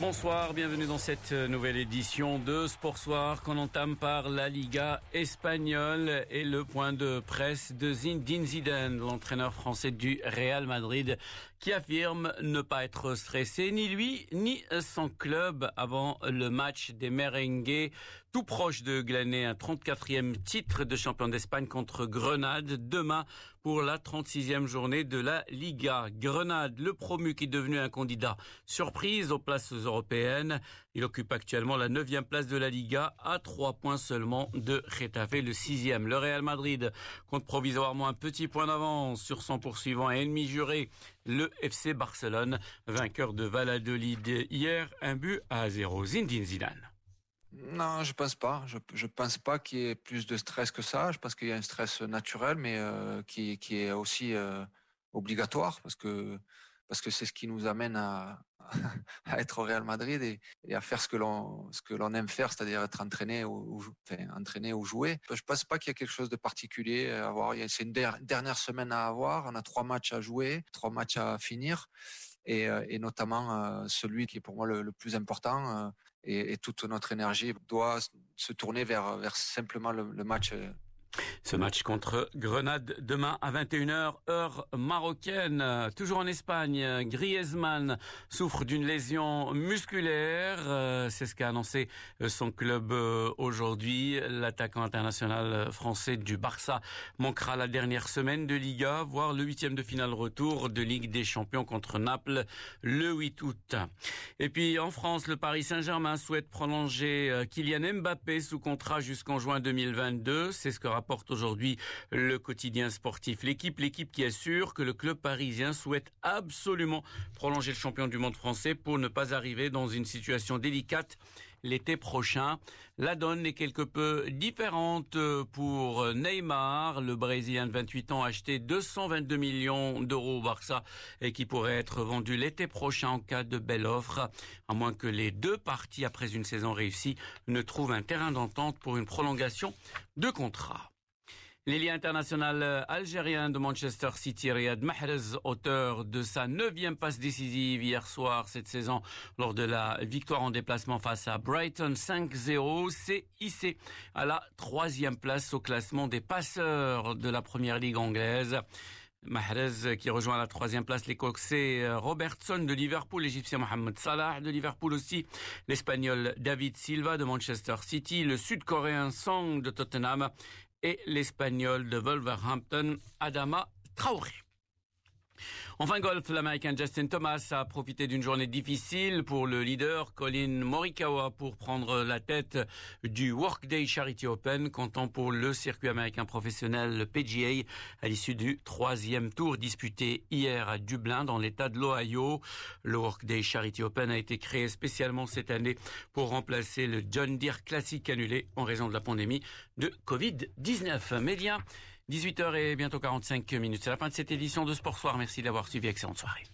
bonsoir, bienvenue dans cette nouvelle édition de Sport Soir qu'on entame par la Liga espagnole et le point de presse de Zinedine Zidane, l'entraîneur français du Real Madrid, qui affirme ne pas être stressé, ni lui, ni son club avant le match des merengues, tout proche de glaner un 34e titre de champion d'Espagne contre Grenade demain pour la 36e journée de la Liga. Grenade, le promu qui est devenu un candidat surprise aux places européennes. Il occupe actuellement la 9e place de la Liga à 3 points seulement de Getafe, le 6e. Le Real Madrid compte provisoirement un petit point d'avance sur son poursuivant et ennemi juré, le FC Barcelone, vainqueur de Valladolid hier, un but à 0. Zinedine Zidane. Non, je pense pas. Je, je pense pas qu'il y ait plus de stress que ça. Je pense qu'il y a un stress naturel, mais euh, qui, qui est aussi euh, obligatoire parce que parce que c'est ce qui nous amène à, être au Real Madrid et, à faire ce que l'on ce que l'on aime faire, c'est-à-dire être entraîné ou, enfin, entraîné ou jouer. Je pense pas qu'il y a quelque chose de particulier à avoir. C'est une dernière semaine à avoir. On a trois matchs à jouer, trois matchs à finir et, euh, notamment euh, celui qui est pour moi le, plus important euh, et, toute notre énergie doit se tourner vers, vers simplement le, le match ce match contre Grenade demain à 21h heure marocaine. Toujours en Espagne, Griezmann souffre d'une lésion musculaire. Euh, c'est ce qu'a annoncé euh, son club euh, aujourd'hui. L'attaquant international français du Barça manquera la dernière semaine de Liga, voire le huitième de finale retour de Ligue des Champions contre Naples le 8 août. Et puis en France, le Paris Saint-Germain souhaite prolonger Kylian Mbappé sous contrat jusqu'en juin 2022. C'est ce que rapporte aujourd'hui le quotidien sportif. L'équipe, l'équipe qui assure que le club parisien souhaite absolument prolonger le champion du monde français pour ne pas arriver dans une situation délicate l'été prochain. La donne est quelque peu différente pour Neymar, le Brésilien de 28 ans acheté 222 millions d'euros au Barça et qui pourrait être vendu l'été prochain en cas de belle offre, à moins que les deux parties, après une saison réussie, ne trouvent un terrain d'entente pour une prolongation de contrat. L'ailier international algérien de Manchester City, Riyad Mahrez, auteur de sa neuvième passe décisive hier soir cette saison lors de la victoire en déplacement face à Brighton 5-0, s'est hissé à la troisième place au classement des passeurs de la première ligue anglaise. Mahrez qui rejoint à la troisième place l'écossais Robertson de Liverpool, l'Égyptien Mohamed Salah de Liverpool aussi, l'Espagnol David Silva de Manchester City, le Sud-Coréen Song de Tottenham et l'Espagnol de Wolverhampton Adama Traoré. Enfin golf, l'Américain Justin Thomas a profité d'une journée difficile pour le leader Colin Morikawa pour prendre la tête du Workday Charity Open, comptant pour le circuit américain professionnel PGA à l'issue du troisième tour disputé hier à Dublin dans l'état de l'Ohio. Le Workday Charity Open a été créé spécialement cette année pour remplacer le John Deere Classic annulé en raison de la pandémie de Covid-19. Média 18h et bientôt 45 minutes. C'est la fin de cette édition de Sport Soir. Merci d'avoir suivi. Excellente soirée.